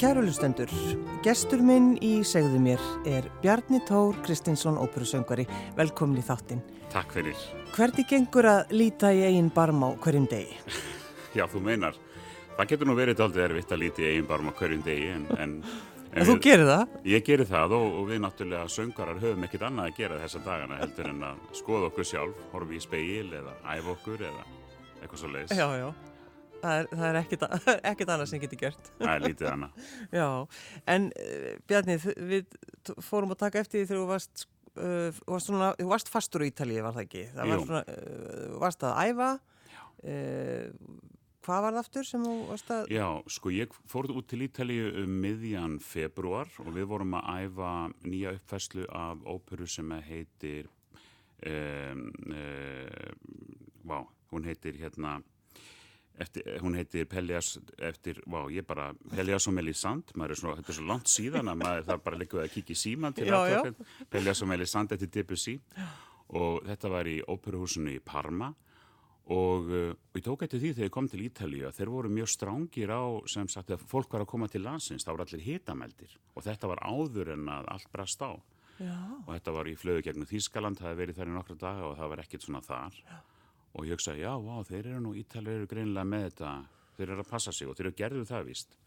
Kærulustendur, gestur minn í segðu mér er Bjarni Tór Kristinsson, óperusöngari. Velkomin í þáttinn. Takk fyrir. Hvernig gengur að líta í eigin barm á hverjum degi? Já, þú meinar. Það getur nú verið aldrei erfitt að líti í eigin barm á hverjum degi en... en, en þú gerir það? Ég gerir það og, og við náttúrulega söngarar höfum ekkit annað að gera þessa dagana heldur en að skoða okkur sjálf, horfi í speil eða æfa okkur eða eitthvað svo leiðis. Já, já. Það er, það er ekkit, ekkit annað sem getur gert. Það er lítið annað. Já, en uh, Bjarni, við fórum að taka eftir því þegar þú varst, uh, varst, svona, þú varst fastur í Ítalið, var það ekki? Það var svona, uh, varst að æfa, hvað var það aftur sem þú varst að... Já, sko ég fór út til Ítalið um miðjan februar og við vorum að æfa nýja uppfæslu af óperu sem heitir, um, vá, hún heitir hérna... Eftir, hún heitir Pellias eftir, vá ég bara, Pellias og Melisand maður er svona, þetta er svo langt síðan að maður þarf bara líka að kíkja í síman til að Pellias og Melisand eftir Debussy. Og þetta var í óperuhúsinu í Parma. Og, og ég tók eftir því þegar ég kom til Ítalíu að þeir voru mjög strángir á sem sagt að fólk var að koma til landsins, þá voru allir hitameldir. Og þetta var áður en að allt brast á. Já. og þetta var í flöðu gegnum Þýskaland, það hefði verið þar í nokkra daga og það var ekkit svona þar. Já og ég hugsaði, já, vá, þeir eru nú ítalið eru greinilega með þetta, þeir eru að passa sig og þeir eru gerðuð það vist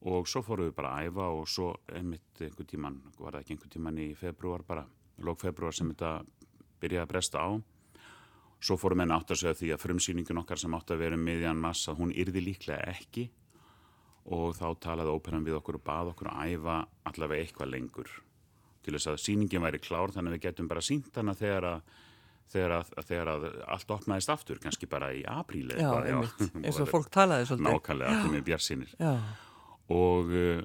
og svo fóruð við bara að æfa og svo einmitt einhver tíman, var það ekki einhver tíman í februar bara, lók februar sem þetta byrjaði að bresta á. Svo fóruð menn átt að segja því að frumsýningun okkar sem átt að vera miðjan massa, hún yrði líklega ekki. Og þá talaði óperan við okkur og bað okkur að æfa allavega eitthvað lengur til þess að sýningin væri klár þannig að við getum bara sínt hana þegar að þegar að, þegar að allt opnaðist aftur, kannski bara í apríli Já, einmitt, eins og fólk talaði svolítið. Nákvæmlega, allir með björnsinir og uh,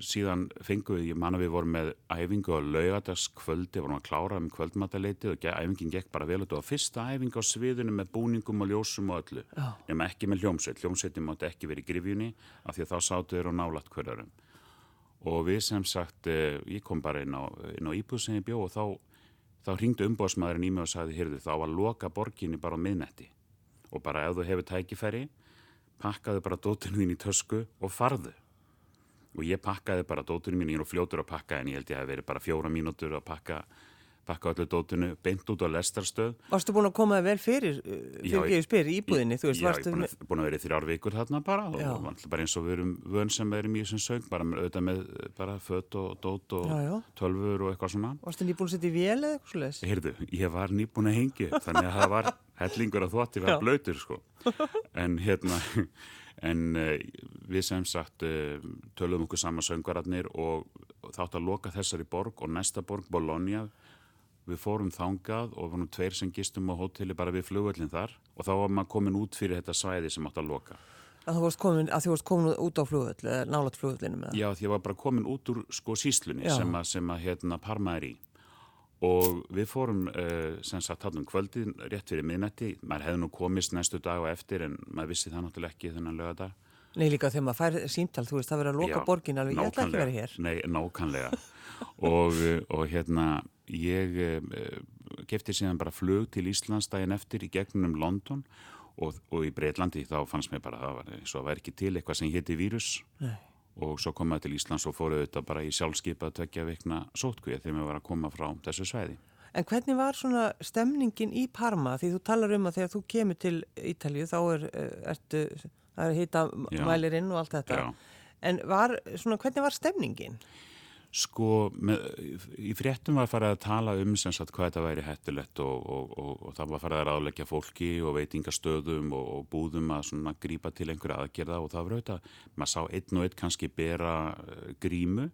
síðan fengum við, ég manna við vorum með æfingu á laugadaskvöldi vorum að klára um kvöldmataleiti og æfingin gekk bara vel og þetta var fyrsta æfing á sviðinu með búningum og ljósum og öllu. Nema ekki með hljómsveit, hljómsveitin mátti ekki verið í grifjunni af því að þá sáttu þeir á nálat hverjarum og við sem sagt, uh, ég kom bara inn á, á íbúð sem ég bjó og þá þá ringdu umbóðsmaðurinn í mig og sagði heyrðu þá að loka borginni bara á miðnetti og bara ef þú hefur tækifæri pakkaðu bara dótunum þín í tösku og farðu. Og ég pakkaði bara dótunum mín, ég er nú fljótur að pakka en ég held ég að það veri bara fjóra mínútur að pakka pakka allir dótunu beint út á lestarstöð Varstu búin að koma það vel fyrir fyrir ég spyr í íbúðinni Já, ég er búin, búin að vera í þrjár vikur þarna bara já. og bara eins og við erum vön sem erum í þessum söng, bara auðvitað með bara fött og dót og já, já. tölfur og eitthvað svona Varstu nýbúin að setja í vél eða eitthvað slúðis? Heyrðu, ég var nýbúin að hengi þannig að það var hellingur að þvoti var blöytur sko en hérna en uh, við sem sagt uh, tölum okkur saman söngararnir og þátt að loka þessari borg og næsta borg, Bologna við fórum þangað og varum tveir sem gistum á hotelli bara við flugvöldin þar og þá var maður komin út fyrir þetta svæði sem átt að loka. Að þú varst komin, varst komin út á flugvöld, nálat flugvöldinu með það? Já, því ég var bara komin út úr sko síslunni Já. sem að, sem að hérna Parma er í og við fórum uh, sem sagt hann um kvöldin rétt fyrir miðnetti, maður hefði nú komist næstu dag og eftir en maður vissi það náttúrulega ekki þennan lögadag. Nei líka þegar maður fær síntal, þú veist það verið að loka borgin alveg, ég ætla ekki að vera hér. Nei, nákannlega og, og hérna ég eh, kefti síðan bara flug til Íslands daginn eftir í gegnum London og, og í Breitlandi þá fannst mér bara að það var, svo var ekki til eitthvað sem hétti vírus Nei. og svo kom það til Íslands og fóruð þetta bara í sjálfskeipa að tvekja veikna sótkvið þegar mér var að koma frá þessu sveiði. En hvernig var svona stemningin í Parma því þú talar um að þegar þú kemur til Ítalju þá er, eh, ertu, það er hýta mælirinn og allt þetta. Já. En var, svona, hvernig var stemningin? Sko, með, í fréttum var farið að tala um sem sagt hvað þetta væri hættulegt og, og, og, og það var farið að ráðleggja fólki og veitingastöðum og búðum að svona grípa til einhverja aðgerða og það var auðvitað, maður sá einn og einn kannski bera uh, grímu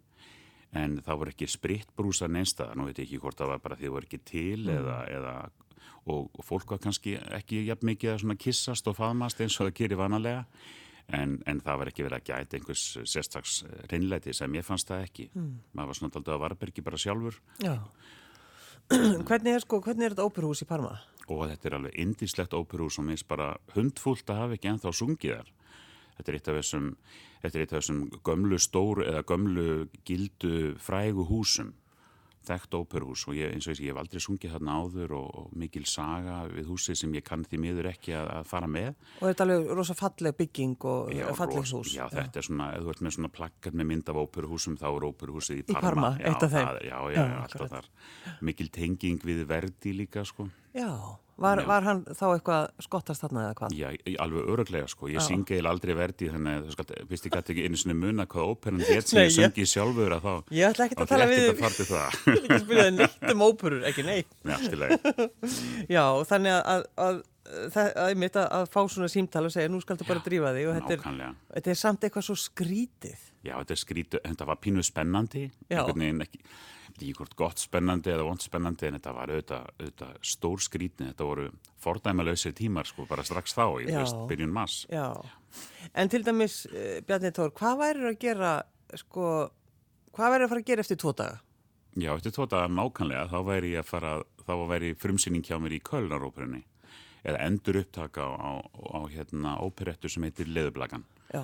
en það voru ekki spritbrúsa neinstað, nú veit ég ekki hvort það var bara því það voru ekki til mm. eða, eða og fólk var kannski ekki jafn mikið að kissast og faðmast eins og það gerir vanalega en, en það var ekki verið að gæta einhvers sérstaks reynleiti sem ég fannst það ekki. Mm. maður var svona alltaf að varbergi bara sjálfur. Já. Hvernig er sko, hvernig er þetta óperhús í Parma? Og þetta er alveg indislegt óperhús og minnst bara hundfúlt að hafa ekki enþá sungið þar. Þetta er eitt af þessum er eitt af þessum gömlu stóru eða gömlu gildu frægu húsum þekkt óperuhús og ég, eins og ég hef aldrei sungið þarna áður og, og mikil saga við húsið sem ég kann því miður ekki að, að fara með. Og þetta er alveg rosa falleg bygging og Já, falleg ros- hús. Já, þetta er svona, ef þú ert með svona plakkat með mynd af óperuhúsum, þá er óperuhúsið í Í Parma. Parma, já, eitt af þeim. já, já, Já, já, alltaf þar. Mikil tenging við verdi líka, sko. Já, var, var hann þá eitthvað skottast þarna eða hvað? Já, alveg öruglega, sko. Ég syngi eða aldrei verdi, þannig að þú skalt, fyrst ég gæti ekki einu sinni muna hvað óperan hétt sem ég syngi sjálfur að þá. Ég ætla þá að tala ætla við ég þig, ekkert að til það. ekki neitt um óperur, ekki neitt. Nei, allt í lagi. Já, þannig að, að, að, að, að, að, að fá svona símtal og segja nú skaltu bara drífa þig og þetta er, þetta er samt eitthvað svo skrítið. Já, þetta er skrítið, þetta var pínu spennandi, Já. Veginn ekki, hvort gott spennandi eða vond spennandi en þetta var auðvitað, auðvitað stór skrítni, þetta voru fordæmalösir tímar sko, bara strax þá, í Já. veist, byrjun mass. Já, en til dæmis, uh, Bjarni Tór, hvað væri að gera, sko, hvað væri að fara að gera eftir tvo daga? Já, eftir tóta nákvæmlega, þá væri ég að fara, þá væri frumsýning hjá mér í Kölnaróperunni, eða endur upptaka á, á, á hérna óperettu sem heitir Leðublagan Já,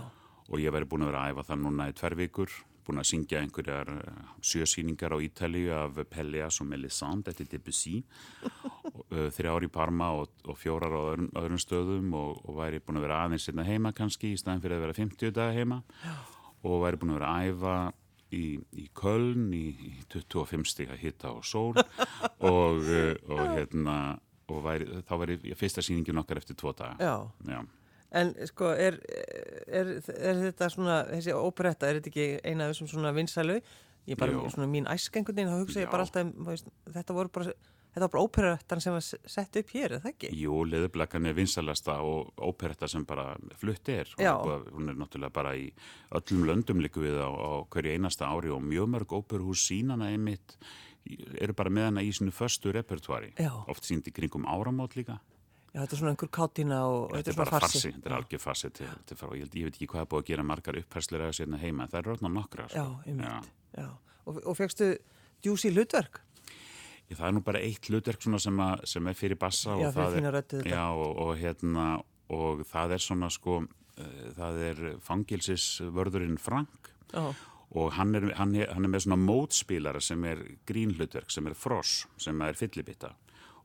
og ég væri búin að vera að æfa það núna í tver vikur, búin að syngja einhverjar eh, sjösýningar á Ítalíu af Pelleas og Melisande eftir Debussy uh, þrjár í Parma og, og fjórar á öðrum, öðrum stöðum og, og væri búin að vera aðeins hérna heima kannski í staðin fyrir að vera 50 daga heima og væri búin að vera að æfa í, í Köln í, í 25 stiga hitta og sól og, uh, og hérna og væri, þá væri fyrsta sýningin okkar eftir tvo daga. já. En sko, er, er, er þetta svona, þessi óperetta, er þetta ekki eina af þessum svona vinsælu? Ég bara, Jú. svona mín æskengunin, þá hugsa ég Já. bara alltaf, þú veist, þetta voru bara, þetta var bara óperettan sem var sett upp hér, er það ekki? Jú, leðublakan er vinsalasta og óperetta sem bara flutt er. Hún Já. búið- Hún er náttúrulega bara í öllum löndum líku við á, á hverju einasta ári og mjög mörg óperuhús sínana einmitt eru bara með hana í sinu föstu repertuari. Já. Oft sínd í kringum áramót líka. Já, þetta er svona einhver kátína og Þetta er svona bara farsi, þetta er algjör farsi til, til fara og ég, ég veit ekki hvað er búið að gera margar upphærslir að sérna heima. Það er ráðna nokkra. Já, Sko. einmitt, já. Og, og fegstu djúsi hlutverk? Ég, það er nú bara eitt hlutverk sem, að, sem er fyrir bassa Já, og, það er, þetta. já, og, og, hérna, og það er svona sko, uh, það er fangilsisvörðurinn Frank Já, og hann er, hann, er, hann er með svona mótspílara sem er grínhlutverk, sem er fross, sem er fyllibitta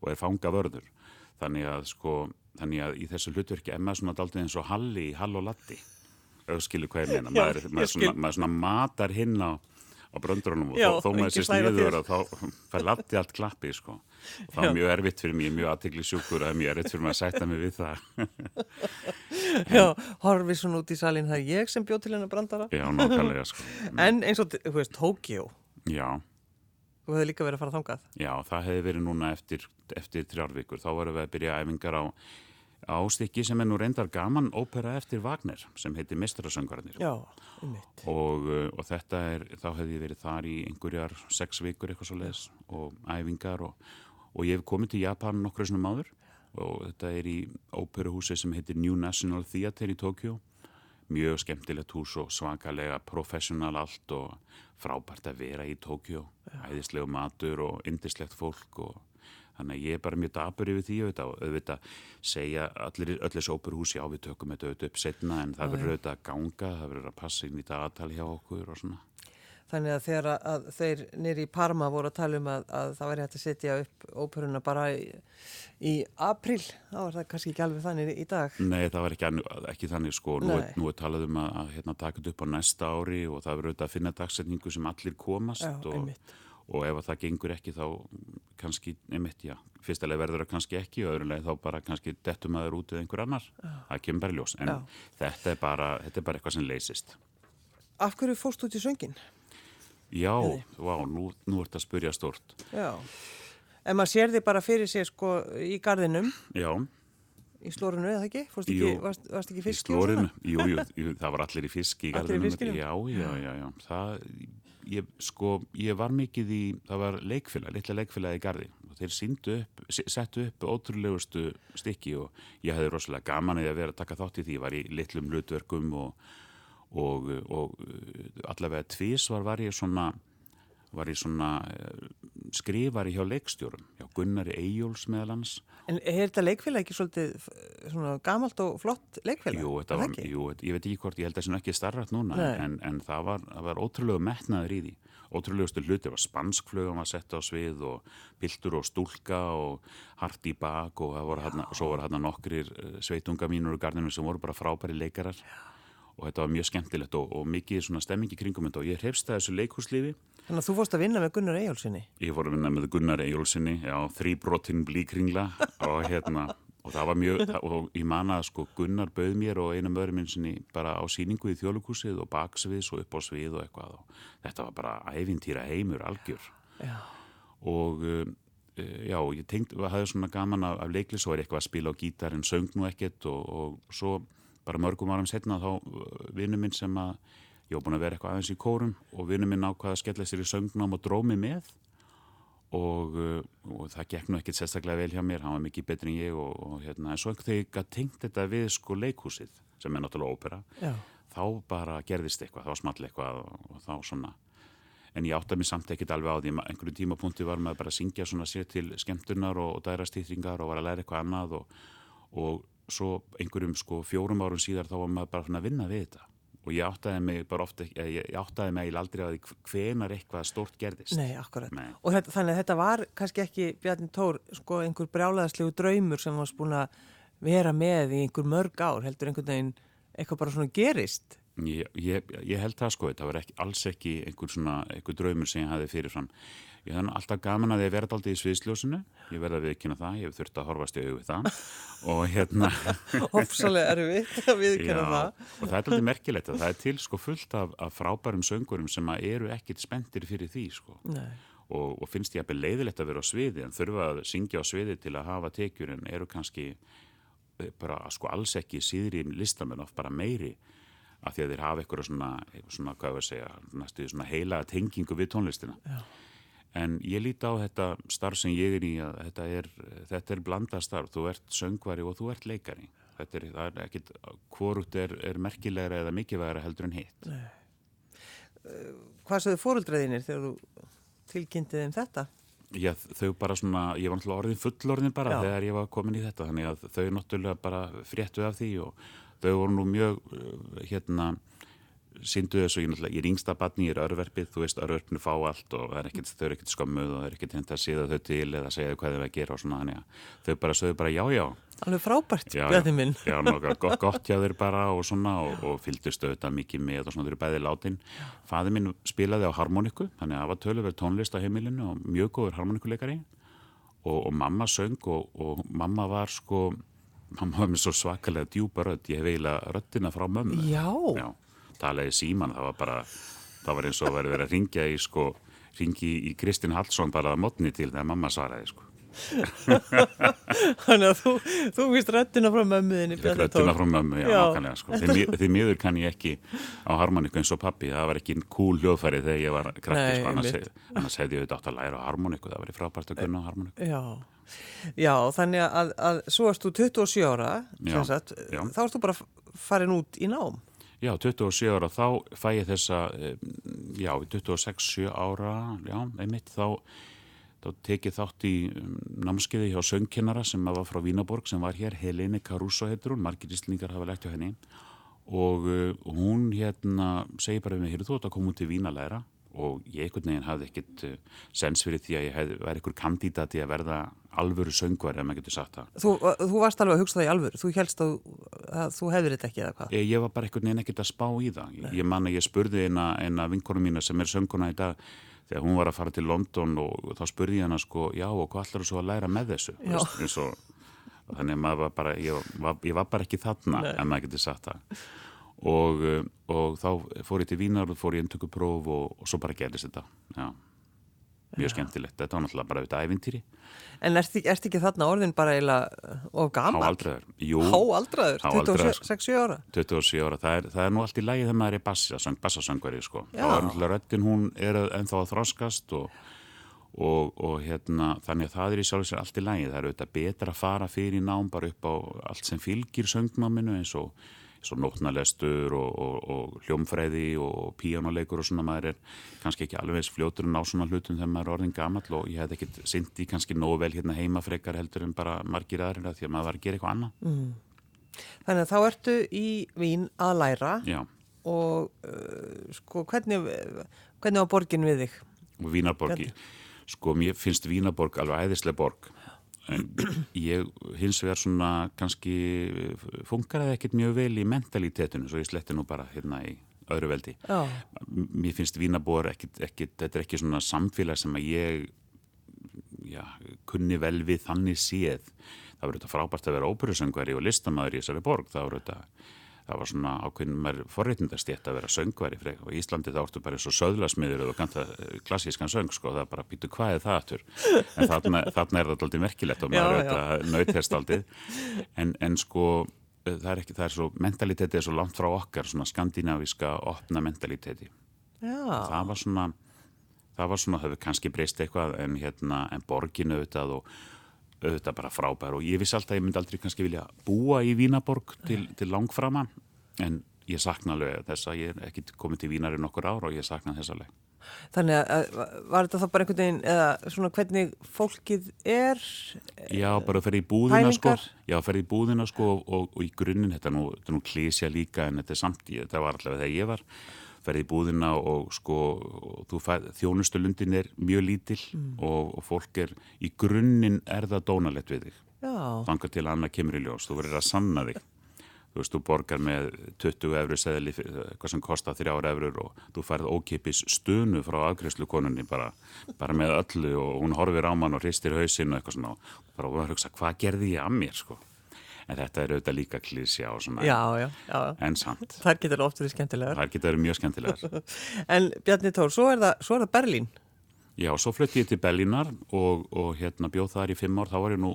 og er fangavörður. Þannig að sko, þannig að í þessu hlutverki er maður svona daldið eins og Halli í Hall og Latti. Skilur hvað ég meina. Já, maður, ég maður, svona, maður svona matar hinn á, á bröndurunum og Já, þó, þó maður sé sniður þér. og þá fær Latti allt klappi sko. Og það Já. er mjög erfitt fyrir mig, mjög aðtegli sjúkur og það er mjög erfitt fyrir mig að sætta mig við það. já, horfið svona út í salin, það er ég sem bjóð til hennar brandara. Já, nákvæmlega sko. En eins og, þú veist, Tokyo, Já. Þú hefði líka verið að fara þangað. Já, það hefði verið núna eftir, eftir þrjárvíkur. Þá varum við að byrja æfingar á, á stykki sem er nú reyndar gaman ópera eftir Wagner sem heitir Mistrasöngvarnir. Já, einmitt. Og, uh, og þetta er, þá hefði ég verið þar í einhverjar sex vikur eitthvað svo leiðis og æfingar og, og ég hef komið til Japan nokkru svona máður og þetta er í óperuhúsi sem heitir New National Theatre í Tokyo mjög skemmtilegt hús og svakalega professional allt og frábært að vera í Tókjó æðislegu matur og indislegt fólk og þannig að ég er bara mjög dapur yfir því auðvitað, og auðvitað segja allir, öll þessi óperhús, já við tökum þetta auðvitað upp setna en það verður auðvitað að ganga það verður að passa inn í dagatal hjá okkur og svona Þannig að þegar að, þeir nýri í Parma voru að tala um að, að það væri hægt að setja upp óperuna bara í, í april, þá var það kannski ekki alveg þannig í dag. Nei, það var ekki, ekki þannig sko, nú er, nú er talað um að, að hérna, taka þetta upp á næsta ári og það verður auðvitað að finna dagsetningu sem allir komast Já, og, einmitt. og ef að það gengur ekki þá kannski, einmitt, já, fyrstulega verður það kannski ekki og öðrulega þá bara kannski dettum að það er út eða einhver annar, það kemur bara ljós en þetta er, bara, þetta er bara eitthvað sem leysist. Af hverju fórst út í söngin? Já, vá, nú, nú ert að spurja stort. Já. En maður sér þig bara fyrir sér sko í gardinum, Já, í slórunu eða ekki? Fórst ekki, varst, varst ekki í fiski slórinu, jú, jú, jú, það var allir í fiski í Allir í fiskinum? Já, já, já, já, það, ég, sko, ég var mikið í, það var leikfélag, litla leikfélag í gardi og þeir síndu upp, settu upp ótrúlegustu stykki og ég hefði rosalega gaman að vera að taka þátt í því, ég var í litlum hlutverkum og, og, og uh, allavega tvísvar var ég svona, var ég svona uh, skrifari hjá leikstjórum, hjá Gunnari Eyjóls meðal hans En er þetta leikfélag ekki svolítið svona gamalt og flott leikfélag? Jú, Er þetta var, jú, ég veit ekki hvort, ég held að það nú ekki starrat núna, en, en það var, var ótrúlega metnaður í því. Ótrúlegustu hluti, var spanskflögum að setja á svið og piltur og stúlka og hart í bak og hana, svo var hérna nokkrir eh, sveitunga mínur og gardinu sem voru bara frábæri leikarar. Já. Og þetta var mjög skemmtilegt og, og mikið svona stemmingi kringum þetta og ég hrefst það þessu leikhúslifi Þannig að þú fórst að vinna með Gunnar Ejjólfssoni Ég fór að vinna með Gunnar Ejjólfssoni já, þrýbrotinn blíkringla og hérna og það var mjög, og ég manna að sko Gunnar bauð mér og einum öðrum minn sinni bara á síningu í þjóðlugúsið og baksviðs og upp á svið og eitthvað og þetta var bara æfintýra heimur algjör. Já. og uh, já, ég tengd, hafði svona gaman af, af leikli, svo er eitthvað að spila á gítar en söng nú ekkert og, og svo bara mörgum áram setna þá uh, vinnu minn sem að ég var búin að vera eitthvað aðeins í kórum og vinnu minn ákvaða að skella sér í söngnám og drómi með og, uh, og það gekk nú ekkert sérstaklega vel hjá mér, hann var mikið betri en ég og, og hérna, en svo þegar ég tengt þetta við sko leikhúsið, sem er náttúrulega ópera, Já. þá bara gerðist eitthvað, þá small eitthvað og, og þá svona en ég átti að mér samt ekkert alveg á því einhverju tímapunkti var maður bara að syngja svona sér til skemmtunar og dærastýtringar og var að læra eitthvað annað og svo einhverjum sko fjórum árum síðar þá var maður bara að vinna við þetta og ég áttaði mig bara ofta, ég áttaði mig aldrei að hvenar eitthvað stort gerðist. Nei, akkurat. Nei. Og þetta, þannig að þetta var kannski ekki, Bjarni Tór, sko einhver brjálaðslegu draumur sem var spúin að vera með í einhver mörg ár, heldur einhvern veginn eitthvað bara svona gerist? Ég, ég, ég held það sko, þetta var ekki, alls ekki einhver svona, einhver draumur sem ég hafi fyrirfram. Ég hef alltaf gaman að ég verði aldrei í sviðsljósinu, ég verði að viðkynna það, ég hef þurft að horfast í auðvið það og hérna... Hópsalega erfitt að viðkynna það. Og það er alltaf merkilegt að það er til sko fullt af, af frábærum söngurum sem eru ekkit spendir fyrir því sko. Og, og finnst ég að beða leiðilegt að vera á sviði en þurfa að syngja á sviði til að hafa tekjur en eru kannski eh, bara sko alls ekki síðri listamenn of bara meiri að því að þeir hafa eitthvað svona, svona, hvað við segja, næstu svona heila tengingu við tónlistina. Já en ég líti á þetta starf sem ég er í að þetta er, þetta er blanda starf, þú ert söngvari og þú ert leikari þetta er, er ekkit, hvort er, er merkilegra eða mikilvægra heldur en hitt Nei. Hvað sögðu fóröldræðinir þegar þú tilkynntiði um þetta? Já, þau bara svona, ég var náttúrulega orðin fullorðin bara Já. þegar ég var komin í þetta þannig að þau náttúrulega bara fréttu af því og þau voru nú mjög hérna syndu þessu, ég, ég er yngsta batni, ég er örverfið, þú veist, örverfinu fá allt og er ekkit, þau eru ekkert skömmuð og þau eru ekkert hendt að síða þau til eða segja hvað þau að gera og svona, þannig að þau bara sögðu bara já, já. Alveg frábært, björði minn. Já, nokkað gott, gott hjá þeir bara og svona og, og fylgdustu auðvitað mikið með og svona, þau eru bæðið látin. Fæði minn spilaði á harmoniku, þannig að það var töluverð tónlist á heimilinu og mjög góður harmonikuleikari og, og mamma söng og, og mamma var sko, mamma var með svo svakalega djúpa rödd, ég hef eiginlega röddina frá mömmu. Já. Já talaði síman, það var bara það var eins og að vera að ringja í sko, ringi í Kristinn Hallsson bara að mótni til þegar mamma svaraði sko Þannig að þú, þú vist rættina frá mömmuðinni Rættina frá mömmu, já, nákvæmlega sko. því, því miður kann ég ekki á harmoníku eins og pappi, það var ekki cool hljóðfæri þegar ég var krakki, sko, annars, hef, annars hefði ég auðvitað átt að læra á harmoníku, það var frábært að kunna á harmoníku. Já, já þannig að, að svo erst þú 27 ára já, sagt, þá erst þú bara farin út í nám. Já, 27 ára, þá fæ ég þessa, eh, já, 26 ára, já, einmitt, þá, þá tekið þátt í um, námskeiði hjá söngkennara sem var frá Vínaborg sem var hér, Helene Caruso heitur hún, margir íslningar hafa legt hjá henni og uh, hún hérna segi bara við mig, hér þú að koma út til Vínalæra og ég einhvern veginn hafði ekkert uh, sens fyrir því að ég hef, væri einhver kandidati að verða alvöru söngvar ef maður getur sagt það. Þú, þú varst alveg að hugsa það í alvöru, þú helst að, að þú hefur þetta ekki eða hvað? Ég, ég var bara einhvern veginn ekkert að spá í það. Nei. Ég man að ég spurði eina, eina vinkonu mína sem er sönguna í dag þegar hún var að fara til London og þá spurði ég hana sko, já og hvað ætlar þú svo að læra með þessu? Veist, og, þannig að var bara, ég, var, ég var bara ekki þarna Nei. ef maður getur sagt það. Og, og þá fór ég til Vínar og fór ég intökupróf og, og svo bara gerðist þetta, já mjög skemmtilegt, þetta var náttúrulega bara auðvitað ævintýri. En ert ekki þarna orðin bara eiginlega of gaman? Háaldraður, jú. Háaldraður, 26 ára? 27 ára, það er, það er nú allt í lægi þegar maður er bassasöng, bassasöngveri sko. Já. er náttúrulega röttin hún er ennþá að þroskast og, og, og hérna, þannig að það er í sjálf sér allt í lægi, það er auðvitað betra að fara fyrir nám bara upp á allt sem fylgir söngnáminu eins og svo nótnalestur og, og, og hljómfræði og píjánuleikur og svona maður er kannski ekki alveg eins fljótur en á svona hlutum þegar maður er orðin gammal og ég hef ekkert syndi kannski nógu vel hérna heima frekar heldur en bara margir aðrið því að maður var að gera eitthvað annað. Mm. Þannig að þá ertu í Vín að læra Já. og uh, sko hvernig, hvernig var borgin við þig? Vínarborgi, sko mér finnst Vínarborg alveg æðislega borg ég hins vegar svona kannski funkar það ekkert mjög vel í mentalitetinu svo ég sletti nú bara hérna í öðru veldi. Já. Mér finnst Vínarbor ekkert, ekkert, þetta er ekki svona samfélag sem að ég já, kunni vel við þannig séð. Það voru þetta frábært að vera óperusöngveri og listamæður í þessari borg, það voru þetta það var svona ákveðin mér forreitindastétt að vera söngværi og í Íslandi þá ortu bara svo söðlasmiður og ganta eh, klassískan söng sko, það bara býtu hvað er það aftur? En þarna, þarna er það aldrei merkilegt og maður er þetta nautest aldrei en, en sko eh, það er ekki, það er svo, mentaliteti er svo langt frá okkar svona skandinavíska opna mentaliteti. Það var svona það var svona, það hefur kannski breyst eitthvað en hérna, en borginu auðvitað og auðvitað bara frábær og ég vissi alltaf að ég myndi aldrei kannski vilja búa í Vínaborg til, til langframa en ég sakna alveg þess að ég er ekki komið til Vínar í nokkur ár og ég sakna þess alveg. Þannig að var þetta þá bara einhvern veginn eða svona hvernig fólkið er? Já, bara að ferja í búðina sko, já, að ferja í búðina sko og, og, og í grunninn, þetta er nú, nú klísja líka en þetta er samt, þetta var allavega þegar ég var ferði í búðina og sko þjónustulundin er mjög lítill mm. og, og fólk er í grunninn er það dónalett við þig. Þangar til að annað kemur í ljós, þú verður að sanna þig. Þú veist, þú borgar með 20 eurur seðli, hvað sem kostar 3 eurur og þú færð ókipis stunu frá afgriðslu konunni bara, bara með öllu og hún horfir á mann og hristir hausin og eitthvað svona og bara verður að hugsa, hvað gerði ég að mér sko en þetta er auðvitað líka klísja og svona já, já, já. en samt. Það getur ofta verið skemmtilegar. Það getur verið mjög skemmtilegar. en Bjarni Tór, svo er það, svo er það Berlín. Já, svo flutti ég til Berlínar og, og hérna bjóð þar í fimm ár, þá var ég nú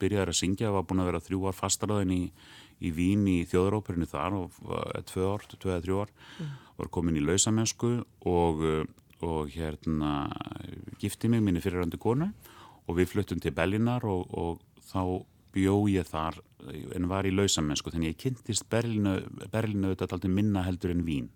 byrjaður að syngja, var búin að vera þrjú ár fastaröðin í, í Vín í þjóðaróperinu þar og tvö ár, tvö eða þrjú ár, mm. var komin í lausamennsku og, og hérna gifti mig minni fyrirrandi konu og við fluttum til Berlínar og, og þá bjó ég þar en var í lausamennsku þannig ég kynntist Berlínu, Berlínu þetta alltaf minna heldur en Vín.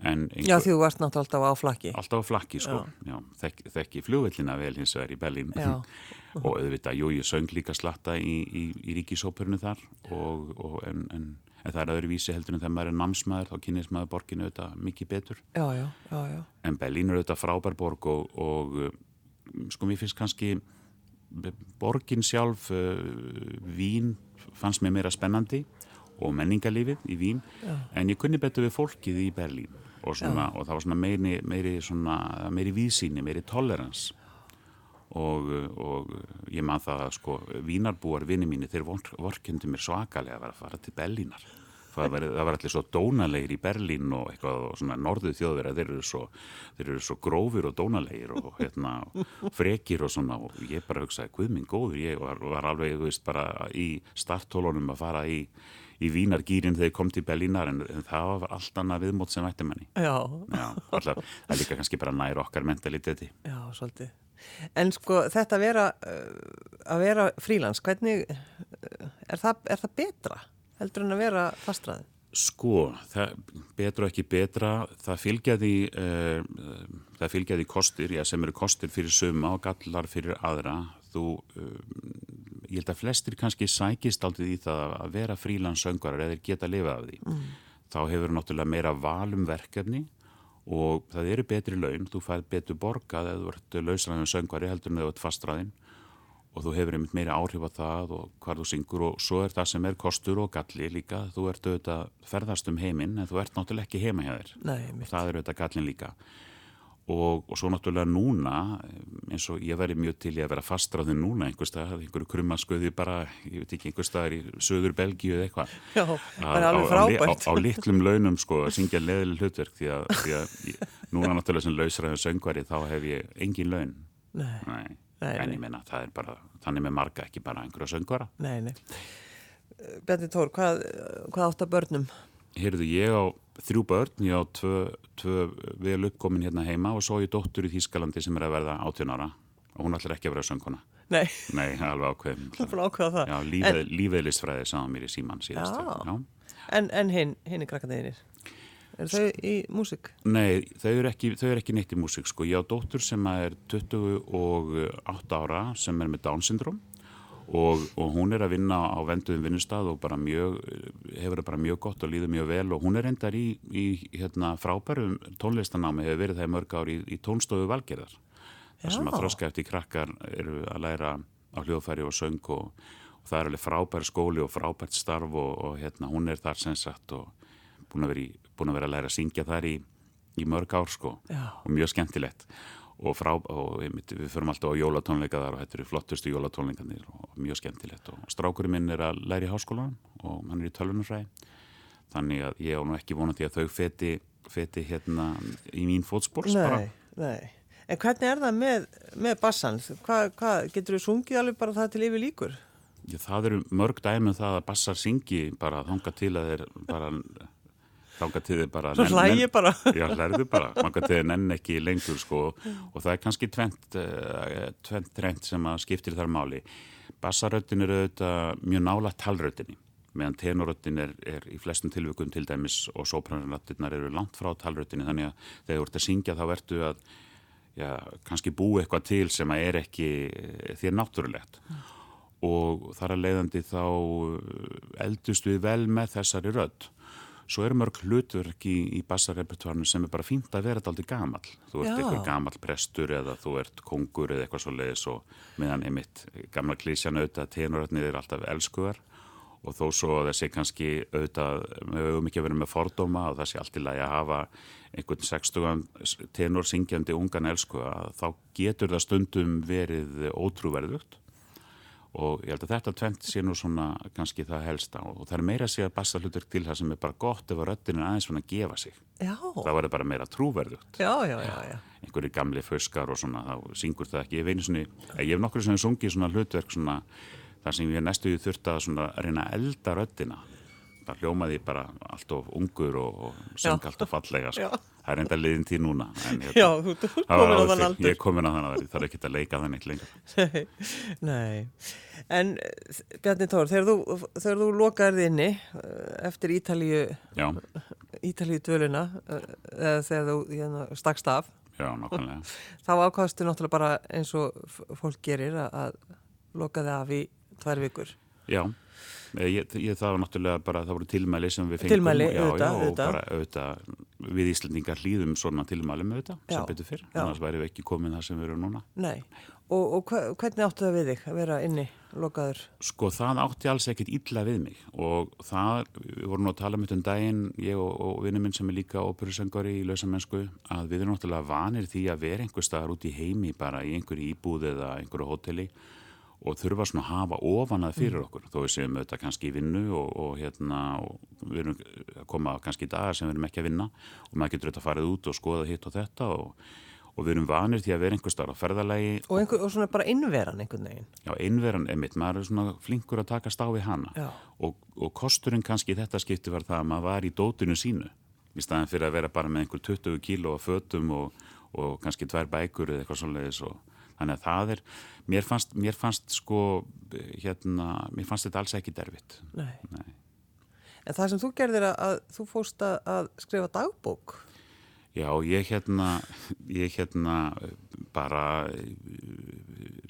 Einhver, Já því þú varst náttúrulega alltaf á flakki. Alltaf á flakki sko. Já. Já, þekk, þekki flugvillina vel hins vegar í Berlín. Og auðvitað, jú ég söng líka slatta í, í, í ríkisóperinu þar og, og en, en, en það er öðruvísi heldur en þegar maður er namsmaður þá kynist maður borginu auðvitað mikið betur. Já, já, en Berlín er auðvitað frábær borg og, og sko mér finnst kannski borgin sjálf uh, Vín fannst mér meira spennandi og menningarlífið í Vín. Já. en ég kunni betur við fólkið í Berlín og, svona, og það var svona meiri, meiri, svona, meiri vísíni, meiri tolerans og, og ég maður það að sko Vínarbúar vinni mínu þeir vorkendi mér svakalega að vera að fara til Berlínar það var, það var allir svo dónalegir í Berlín og eitthvað og svona norðu þjóðverða þeir eru svo, þeir eru svo grófir og dónalegir og hérna frekir og svona og ég bara hugsaði hvað minn góður, ég var, var alveg þú veist bara í starttólunum að fara í í Vínargýrin þegar ég kom til Berlínar en, en það var allt annað viðmót sem vætti manni. Já, Já alltaf, það líka kannski bara nær okkar mentaliteti. Já, svolítið. En sko þetta að vera, að vera frílands, hvernig er það, er það betra? Heldur en að vera fastræði? Sko, það, betra ekki betra, það fylgjaði, uh, það fylgjaði kostir, já sem eru kostir fyrir suma og gallar fyrir aðra. Þú, uh, ég held að flestir kannski sækist aldrei í það að vera frílandsöngarar eða geta að lifa af því. Mm. Þá hefur náttúrulega meira valum verkefni og það eru betri laun, þú fæð betur borgað eða þú ert lausræðin söngari heldur en þú ert fastræðin og þú hefur einmitt meira áhrif á það og hvað þú syngur og svo er það sem er kostur og galli líka, þú ert auðvitað ferðast um heiminn en þú ert náttúrulega ekki heima hjá þér. Nei, það er auðvitað gallin líka. Og, og svo náttúrulega núna eins og ég væri mjög til ég að vera fastráðin núna einhver stað, einhverju krummasköði bara, ég veit ekki, einhver staðar í söður Belgíu eða eitthvað. Já, það er alveg frábært á, á, á litlum launum sko að syngja leðileg hlutverk því að, því að ég, núna náttúrulega sem lausræðin söngvari þá hef ég engin laun. Nei. Nei nei, en ég meina það er bara þannig með marga ekki bara einhverja söngvara. Nei, nei. Bjarni Tór, hvað, hvað átt að börnum? Heyrðu, ég á þrjú börn, ég á tvö, tvö vel uppkomin hérna heima og svo ég dóttur í Þýskalandi sem er að verða 18 ára og hún ætlar ekki að vera söngkona. Nei, Nei alveg ákveð Já, lífið, sagða mér í síman síðast. Já, Já. En, en hinn, hinn er krakkandeginir Er þau í músik? Nei, þau eru ekki, ekki neitt í músik sko. Ég á dóttur sem er 28 ára sem er með Down syndrom og, og hún er að vinna á venduðum vinnustad og mjög, hefur það bara mjög gott og líður mjög vel og hún er endar í, í hérna, frábærum tónlistanámi, hefur verið það í mörg ár í, í tónstofu valgerðar. Það sem að þróska eftir krakkar eru að læra á hljóðfæri og söng og, og það er alveg frábær skóli og frábært starf og, og hérna, hún er þar sem sagt og búin að vera, í, búin að, vera að læra að syngja þar í, í mörg ár sko Já. og mjög skemmtilegt og, frá, og við, við förum alltaf á jólatónleika þar og þetta eru flottustu jólatónleikanir og mjög skemmtilegt og strákurinn minn er að læra í háskólanum og hann er í tölvunarfræði þannig að ég á nú ekki vonandi að þau feti, feti hérna í mín fótspórs bara. Nei, en hvernig er það með, með bassan? Hvað hva, getur þú sungið alveg bara það til yfir líkur? Já, það eru mörg dæmið um það að bassar syngi bara þonga til að þeir bara þángar til þið bara Svo hlægi bara. Já, hlæriðu bara, þángar til þið nenn ekki lengur sko. Og það er kannski tvent uh, tvent trend sem að skiptir þar máli. Bassaröttin er auðvitað mjög nála talröttinni meðan tenoröttin er, er í flestum tilvökum til dæmis og sopranröttinnar eru langt frá talröttinni þannig að þegar þú ert að syngja þá verður að já, kannski bú eitthvað til sem að er ekki eh, þér náttúrulegt. Og þar að leiðandi þá eh, eldust við vel með þessari rött Svo eru mörg hlutverk í, í bassarepertoarnu sem er bara fínt að vera aldrei gamal. Þú ert eitthvað gamal prestur eða þú ert kongur eða eitthvað svo leiðis og meðan einmitt gamla klísjan auðvitað tenorötnið er alltaf elskuðar og þó svo þessi kannski auðvitað, við höfum ekki verið með fordóma og það sé allt í lagi að hafa einhvern 60 tenor syngjandi ungan elskuða, þá getur það stundum verið ótrúverðugt og ég held að þetta tvent sé nú svona kannski það helsta. Og það er meira að segja basta hlutur til það sem er bara gott ef að röttin er aðeins svona að gefa sig. Já. það verður bara meira trúverðut já, já, einhverju gamli föskar og svona þá syngur það ekki, ég veinu svona ég hef nokkur sem sungið svona hlutverk svona þar sem ég næstu þurft að reyna að elda röttina það hljómaði bara allt of ungur og, og söng allt of fallega sko. Það er enda liðin til núna ég, Já, þú komin á þann aldur. Ég er komin á þann aldur, það er ekki að leika þannig lengur. Nei, En Bjarni Tór, þegar þú, þegar þú lokaðið inni eh, eftir Ítalíu Ítalíu dvöluna eh, eða þegar þú hérna, stakst af. Já, nákvæmlega. Þá ákvæmstu náttúrulega bara eins og fólk gerir að loka þið af í tvær vikur. Já ég, ég, það var náttúrulega bara, það voru tilmæli sem við fengum tilmæli, já, auðvitað, já, og auðvitað. bara auðvitað við Íslandingar hlýðum svona tilmæli með auðvitað, sem betur fyrr, annars væri við ekki komið það sem við erum núna. Nei, og, og hvernig áttu það við þig að vera inni lokaður? Sko það átti alls ekkit illa við mig og það, við vorum nú að tala um þetta um daginn, ég og, og vinnu minn sem er líka óperusengari í lausamennsku, að við erum náttúrulega vanir því að vera einhver staðar út í heimi bara í einhverju íbúð eða einhverju hóteli og þurfa svona að hafa ofanað fyrir mm. okkur þó við séum auðvitað kannski í vinnu og, og hérna og við erum að koma kannski í dagar sem við erum ekki að vinna og maður getur auðvitað að farið út og skoða hitt og þetta og, og við erum vanir því að vera einhver starf á ferðalagi og, einhver, og svona bara innveran einhvern veginn. Já, innveran er mitt, maður er svona flinkur að taka stáfi hana. Og kosturinn kannski í þetta skipti var það að maður var í dótinu sínu í staðan fyrir að vera bara með einhver 20 kíló af fötum og kannski tvær bækur eða eitthvað og þannig að það er, mér fannst, mér fannst sko, hérna, mér fannst þetta alls ekki derfitt. Nei. Nei. En það sem þú gerðir að, að þú fóst að, að skrifa dagbók? Já, ég hérna, ég hérna bara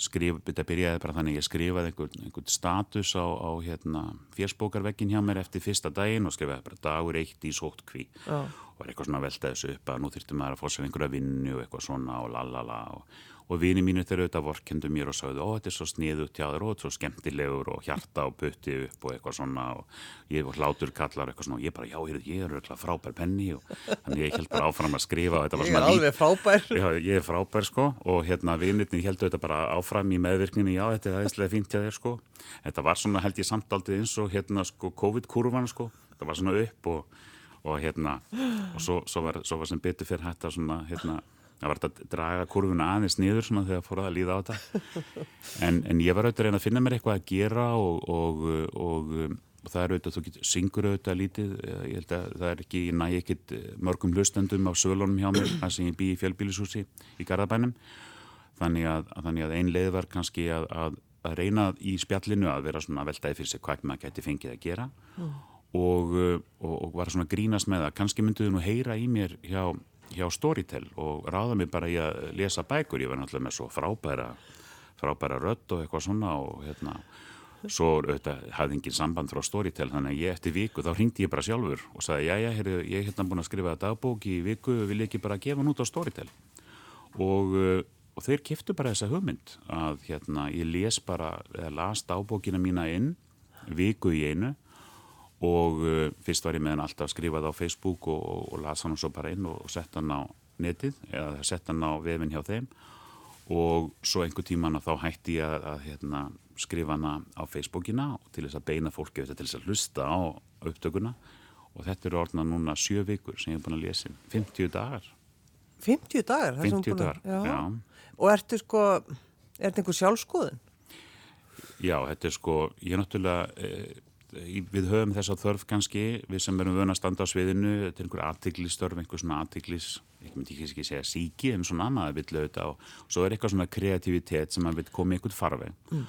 skrif, þetta byrjaði bara þannig, ég skrifaði einhvern, einhvern status á, á hérna fjersbókarvekkin hjá mér eftir fyrsta daginn og skrifaði bara dagur eitt í sótt kví oh. og var eitthvað svona veltaði þessu upp að nú þurftum að fóra sér einhverja vinnu og eitthvað svona og lalala og og vini mínu þeir auðvitað vorkendu mér og sagðu ó þetta er svo sniðut hjá þér og þetta er svo skemmtilegur og hjarta og putti upp og eitthvað svona og ég var hlátur kallar eitthvað svona og ég bara já ég er auðvitað frábær penni og þannig ég held bara áfram að skrifa Ég er alveg frábær. Já, Ég er frábær sko og hérna vinirni held auðvitað bara áfram í meðvirkninni já þetta er aðeinslega fínt hjá þér sko. Þetta var svona held ég samtaldið eins og hérna sko COVID-kurvan sko. Þetta var svona upp og, og hérna og svo, svo, var, svo var það var að draga kurvuna aðeins niður svona þegar fór að líða á þetta. En, en ég var auðvitað að reyna að finna mér eitthvað að gera og, og, og, og það er auðvitað, þú getur syngur auðvitað lítið, ég held að það er ekki, ég næ ekkit mörgum hlustendum á sölunum hjá mér, það sem ég bý í fjölbílisúsi í Garðabænum. Þannig að, að, þannig að ein leið var kannski að, að, að reyna í spjallinu að vera svona veltaði fyrir sig hvað maður geti fengið að gera. Mm. og var svona grínast með það, kannski mynduðu nú heyra í mér hjá hjá Storytel og ráða mig bara í að lesa bækur, ég var náttúrulega með svo frábæra frábæra rött og eitthvað svona og hérna svo auðvitað hafði engin samband frá Storytel þannig að ég eftir viku þá ringdi ég bara sjálfur og sagði já já, heru, ég er hérna búin að skrifa dagbók í viku, vil ég ekki bara gefa hún út á Storytel? Og, uh, og þeir kiftu bara þessa hugmynd að hérna ég les bara, eða las dagbókina mína inn viku í einu og uh, fyrst var ég með hann alltaf skrifað á Facebook og, og, og las hann svo bara inn og sett hann á netið eða sett hann á vefin hjá þeim og svo einhver tíman að þá hætti ég að, að hérna, skrifa hana á Facebookina til þess að beina fólki til þess að hlusta á upptökuna og þetta eru orðna núna sjö vikur sem ég er búin að lesa 50 dagar 50 dagar? 50 dagar, já. já Og ertu sko, er þetta einhver sjálfskoðun? Já, þetta er sko, ég er náttúrulega eh, við höfum þess að þörf kannski við sem erum vöna að standa á sviðinu þetta er einhver aðtiklisstörf, einhver svona aðtiklis ég myndi ekki segja síki en svona að vilja auðvitað og svo er eitthvað svona kreativitet sem að vil koma í einhvern farveg. Mm.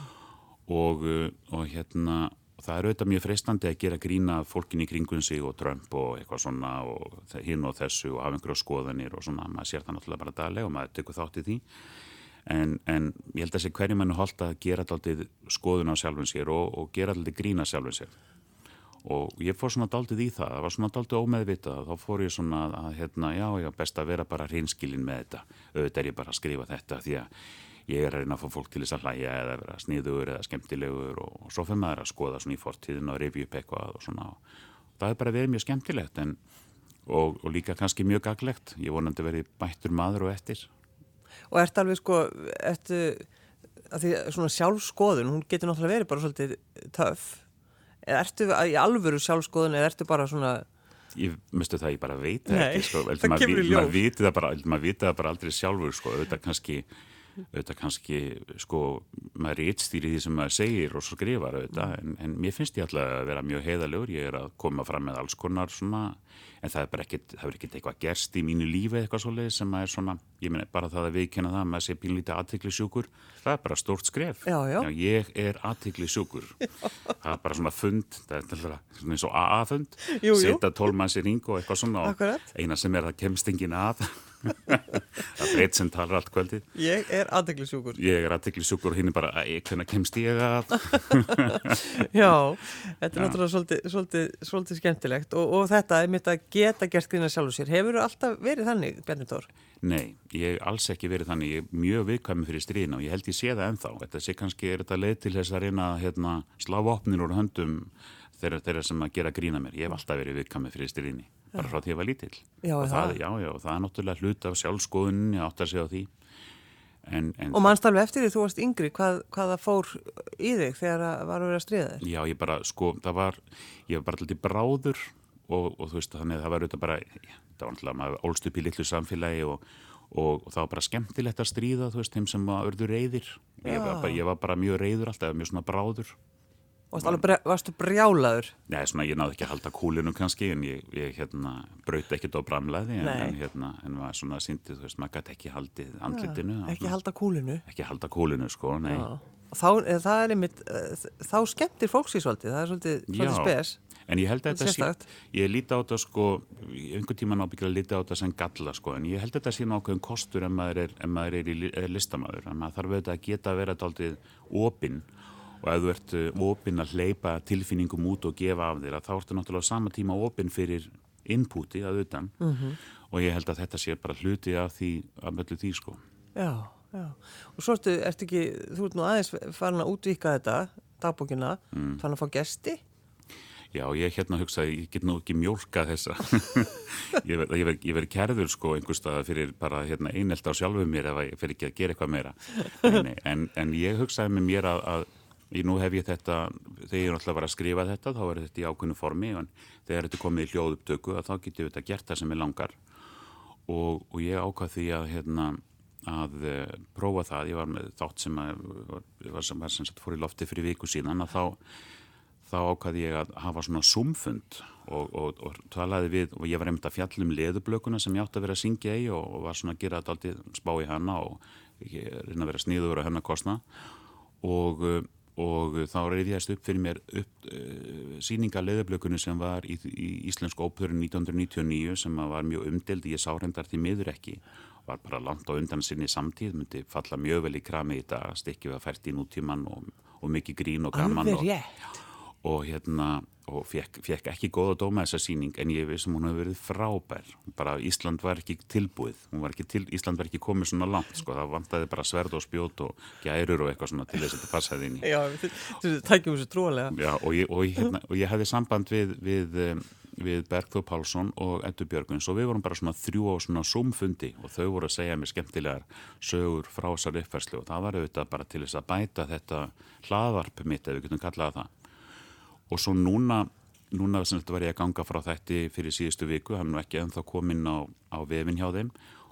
Og, uh, og hérna það er auðvitað mjög freistandi að gera grína fólkin í kringun sig og Trump og eitthvað svona og hinn og þessu og hafa einhverju skoðanir og svona, maður sér það náttúrulega bara daglega og maður tekur þátt í því en, en ég held að þessi hverjum hennu holdt að gera alltaf skoðun á sjálfum sér og, og gera alltaf grína sjálfum sér. Og ég fór svona daldið í það, það var svona daldið ómeðvitað. Þá fór ég svona að hérna, já, já, best að vera bara hreinskilin með þetta. Auðvitað er ég bara að skrifa þetta því að ég er að reyna að fá fólk til þess að hlæja eða vera sniður eða skemmtilegur og, og svo fyrir maður að skoða svona í fortíðin og review eitthvað og svona. Og það er bara verið mjög skemmtilegt en, og, og líka kannski mjög gaglegt ég vonandi verið bættur maður og eftir Og ert alveg sko eftir, að því svona sjálfskoðun hún getur náttúrulega verið bara svolítið töf eða ertu í alvöru sjálfskoðun eða ertu bara svona Ég myndstu það, ég bara veit það ekki sko, maður viti það bara, bara aldrei sjálfur sko, auðvitað kannski auðvitað kannski sko maður er eittstýri því sem maður segir og skrifar auðvitað en, en mér finnst ég alltaf að vera mjög heiðalegur ég er að koma fram með alls konar svona en það er bara ekkert, það er ekkert eitthvað gerst í mínu lífi eitthvað svolítið sem er svona ég meina bara það að viðkynna það að sé pínlítið aðtikli sjúkur, það er bara stórt skref. Já, já. Já, ég er aðtikli sjúkur það er bara svona fund það er svona eins og AA-fund setja tólmanns í ring og eitthvað svona og eina sem er að kemst engin að það breyt sem talar allt kvöldið ég er aðtikli sjúkur ég er aðtikli sjúkur og hinn er bara, hvernig kemst ég að já, þetta er náttúrulega svolítið, svolítið, svolítið skemmtilegt og, og þetta er mitt að geta gert grína sjálfur sér. Hefur þú alltaf verið þannig, Bjarni Tór? Nei, ég hef alls ekki verið þannig. Ég er mjög viðkvæmið fyrir stríðina og ég held ég sé það ennþá. Þetta sé kannski, er þetta leið til þess að reyna að hérna, slá opnir úr höndum þeirra, þeirra sem að gera grína mér. Ég hef alltaf verið viðkvæmið fyrir stríðinni, bara frá því að ég var lítill. Já, og það, já, já, það er náttúrulega hlut af sjálfskoðunni að átta sig á því. En, en, og mannstaflega eftir því þú varst yngri, hvað, hvaða fór í þig þegar það var að vera að stríða þér? Já, ég bara, sko, það var, ég var bara alltaf bráður og, og þú veist þannig að það var auðvitað bara það var alltaf maður ólst upp í litlu samfélagi og, og, og það var bara skemmtilegt að stríða þú veist þeim sem var örður reyðir ég var, bara, ég var bara mjög reyður alltaf mjög svona bráður Bre Varstu brjálaður? Nei, svona ég náði ekki að halda kúlinu kannski en ég, ég hérna, brauti ekkert á bramlaði en, en hérna, en var svona síndið, þú veist, maður gæti ekki haldið andlitinu. Ja, ekki halda kúlinu? Ekki halda kúlinu, sko, nei. Já. Þá, það er einmitt, eh, þá skemmtir fólksísvaldið, það er svolítið, svolítið spes. En ég held að þetta sé, ég líti á þetta sko, einhvern tíma nábyggilega líti á þetta sem galla sko, en ég held að þetta sé nákvæðum kostur ef maður er, ef maður er í er listamæður, en maður þarf auðvitað að geta að vera taldið opinn og ef þú ert eh, opinn að hleypa tilfinningum út og gefa af þér, þá ertu náttúrulega á sama tíma opinn fyrir inputi að utan mm -hmm. og ég held að þetta sé bara hluti af því, af öllu því sko. Já, já, og svo ertu, ertu ekki, þú ert nú aðeins farin að útvíka þetta, dagbókina, mm. farin að fá gesti? Já, ég hérna hugsaði, ég get nú ekki mjólka þessa. ég verði ver, kerður sko einhverstað fyrir bara hérna, einelt á sjálfu mér ef ég fer ekki að gera eitthvað meira. en, en, en ég hugsaði með mér að, að ég, nú hef ég þetta, þegar ég er alltaf að vera að skrifa þetta, þá er þetta í ákveðinu formi en þegar þetta komið í hljóðuptöku þá getur við þetta gert það sem er langar. Og, og ég ákvað því að hérna að uh, prófa það, ég var með þátt sem að, var sem, var sem sagt fór í lofti fyrir viku síðan að þá þá ákvaði ég að hafa svona sumfund og, og, og talaði við og ég var einmitt að fjallum leðublökuna sem ég átti að vera að syngja í og, og var svona að gera þetta alltaf spá í hana og reyna að vera sníður á hennar kostna og þá reyðjast upp fyrir mér upp uh, síninga leðublökunu sem var í, í Íslensku ópörun 1999 sem var mjög umdeld ég sá hendar til miður ekki var bara langt á undan sinni samtíð, myndi falla mjög vel í krami í dag, stikkið að fært í nútíman og, og mikið grín og gaman og, og hérna og fekk, fekk ekki góða dóma þessa síning en ég veist sem hún hefur verið frábær. Bara Ísland var ekki tilbúið. Var ekki til, Ísland var ekki komið svona langt sko, það vantæði bara sverð og spjót og gærur og eitthvað svona til þess að þetta passaði inn í. Já, þú tækjum þessu trúalega Já, og ég, og, ég, hérna, og ég hefði samband við, við, við Bergþó Pálsson og Eddur Björguns og við vorum bara svona þrjú á svona sumfundi og þau voru að segja mér skemmtilegar sögur frá þessar uppfærslu og það var auðvitað bara til þess að bæta þetta hlaðvarp mitt ef við getum kallað það og svo núna, núna sem þetta var ég að ganga frá þetta fyrir síðustu viku, hann var ekki ennþá komin á, á vefin hjá þeim.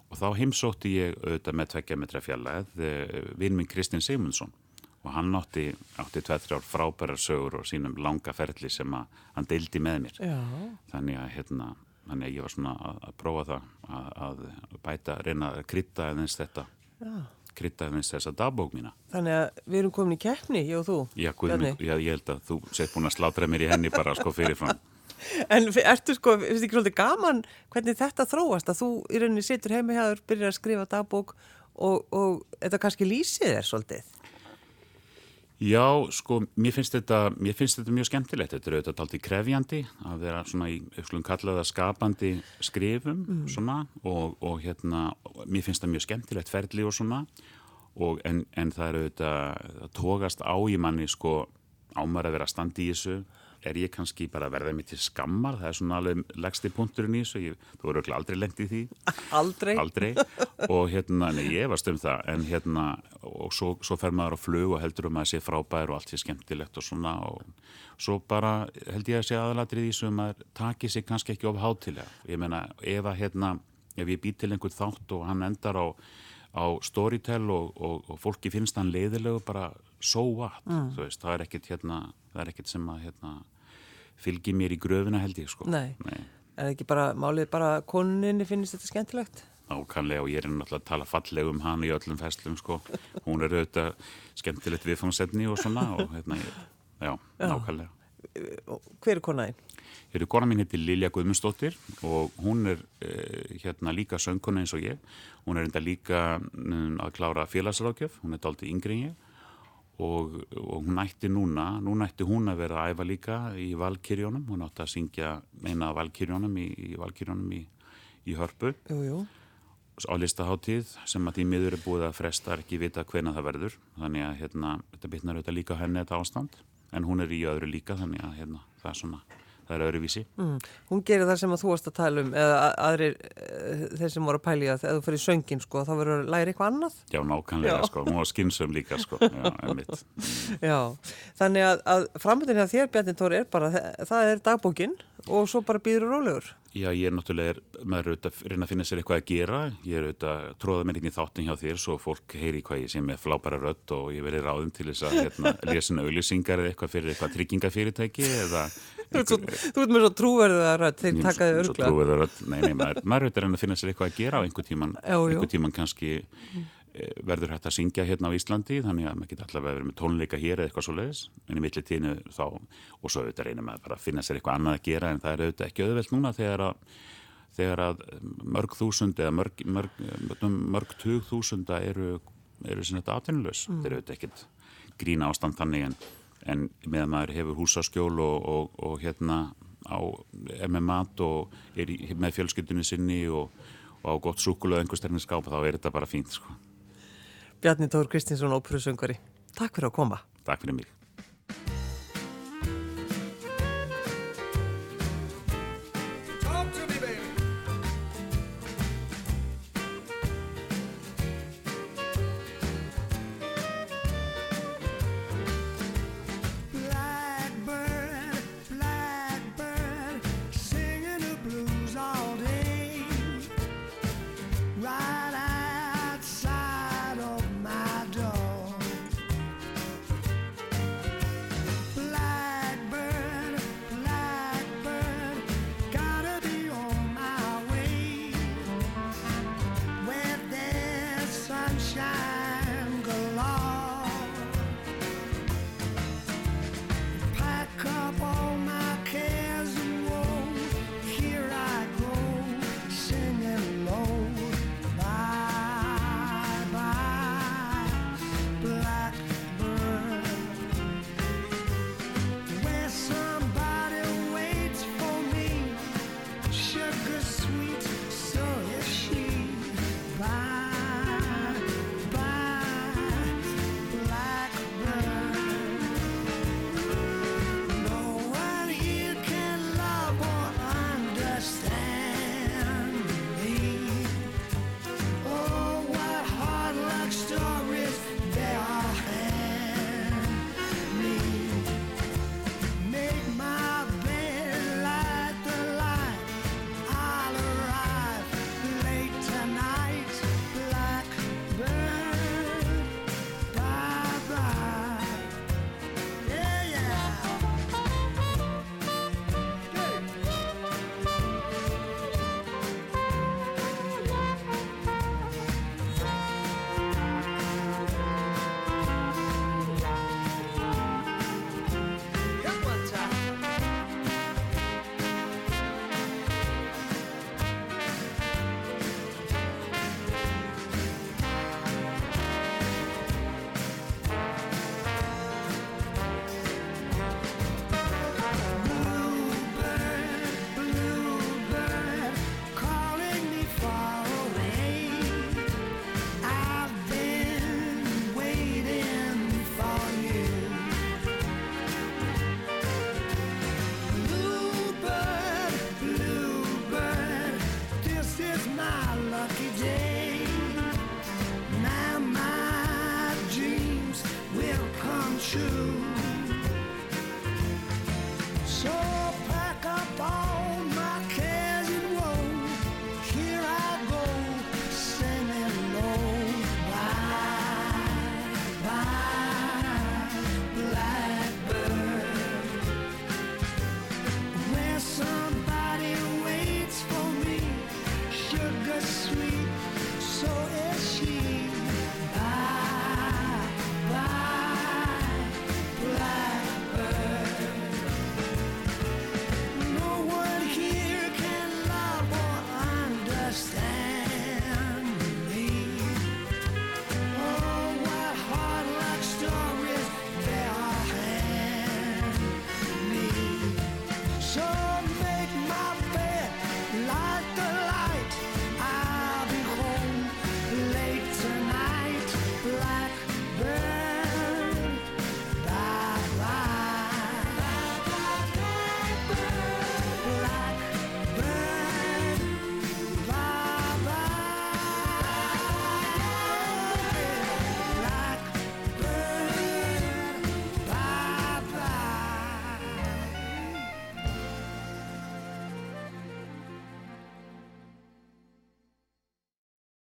Og þá heimsótti ég auðvitað með tveggja metra fjallæð eh, vinn minn Kristinn Sigmundsson. Og hann átti, átti tveið-þrjár frábærar sögur og sínum langa ferli sem að hann deildi með mér. Já. þannig að hérna þannig að ég var svona að, að prófa það að, að bæta, reyna að krytta eða eins þetta. Já kryttaðins þessa dagbók mína. Þannig að við erum komin í keppni, ég og þú. Já, guðmi, já ég held að þú sett búin að slátra mér í henni bara sko fyrirfram. En ertu sko, finnst ekki svolítið gaman hvernig þetta þróast að þú í rauninni situr heima hjá þér, byrjar að skrifa dagbók og, og þetta kannski lýsið er svolítið? Já, sko, mér finnst þetta, mér finnst þetta mjög skemmtilegt. Þetta er auðvitað aldrei krefjandi að vera svona í, eitthvað kallaða skapandi skrifum mm. svona og, og hérna, mér finnst það mjög skemmtilegt ferli og svona og en, en það er auðvitað, það tókast á í manni sko ámar að vera standi í þessu er ég kannski bara að verða mig til skammar? Það er svona alveg legsti punkturinn í þessu. Þú voru aldrei lengt í því. Aldrei, aldrei. og hérna, nei, ég varst um það. En hérna, og svo, svo fer maður á flug og heldur um að sé frábær og allt sé skemmtilegt og svona. Og svo bara held ég að sé aðalatrið í þessu um að taki sig kannski ekki of hátilega ég menna, ef að hérna ef ég bý til einhvern þátt og hann endar á á storytell og, og, og fólki finnst hann leiðilegu bara so what, mm. veist, það er ekkert hérna, það er ekkert sem að hérna, fylgi mér í gröfina held ég sko. Nei, Nei. er ekki bara málið bara koninni finnst þetta skemmtilegt? Nákvæmlega og ég er náttúrulega að tala falleg um hann í öllum festlum sko, hún er auðvitað skemmtilegt viðfangsetni og svona og hérna, já, já. nákvæmlega Hver er konaðinn? Hér er kona mín heitir Lilja Guðmundsdóttir og hún er eh, hérna líka söngkona eins og ég. Hún er enda líka um, að klára félagsrákjöf, hún er daldi yngri en ég og, og hún ætti núna, núna ætti hún að vera að æfa líka í Valkyrjónum, hún átti að syngja eina Valkyrjónum í, í Valkyrjónum í, í Hörpu. Jú, jú. Á listaháttíð sem að því miður er búið að fresta ekki vita hvena það verður. Þannig að hérna, þetta bitnar auðvitað líka henni þetta ástand. En hún er í öðru líka þannig að hérna, það er svona það er öðruvísi. Mm. Hún gerir það sem að þú varst að tala um eða aðrir eh, þeir sem voru að pælja að þú fyrir söngin sko þá verður að læra eitthvað annað? Já, nákvæmlega Já. sko, hún var skynsum líka sko, já, emitt. Já, þannig að, að framöndin af þér Bjarni Tóri er bara, það er dagbókin og svo bara býður rólegur. Já, ég er náttúrulega, er, maður er auðvitað að reyna að finna sér eitthvað að gera, ég er auðvitað að tróða mér inn í þáttin hjá þér svo fólk heyri hvað ég sé með flábæra rödd og ég veri ráðum til þess að hérna, lesa auðlýsingar eða eitthvað fyrir eitthvað tryggingafyrirtæki eða Þú ert með svo trúverðuða rödd, þeir takaði örgla. Svo trúverðuða rödd, nei, nei, maður, maður er að finna sér eitthvað að gera á einhver tíman, einhver tíman kannski e, verður hægt að syngja hérna á Íslandi, þannig að maður geta allavega verið með tónleika hér eða eitthvað svo leiðis, en í millitíðinu þá, og svo auðvitað reynir maður bara að finna sér eitthvað annað að gera, en það er auðvitað ekki auðvelt núna þegar að, þegar að mörg þúsund eða mörg, mörg, mörg, mörg tug þúsunda eru, eru sinna þetta atvinnulegs, mm. þeir eru auðvitað ekkert grína ástand þannig en en meðan maður hefur húsaskjól og, og, og hérna á, er með mat og er í, með fjölskyldunni sinni og, og á gott súkulega einhver stærni skápa þá er þetta bara fínt sko. Bjarni Tór Kristinsson, ópröðsöngari Takk fyrir að koma. Takk fyrir mig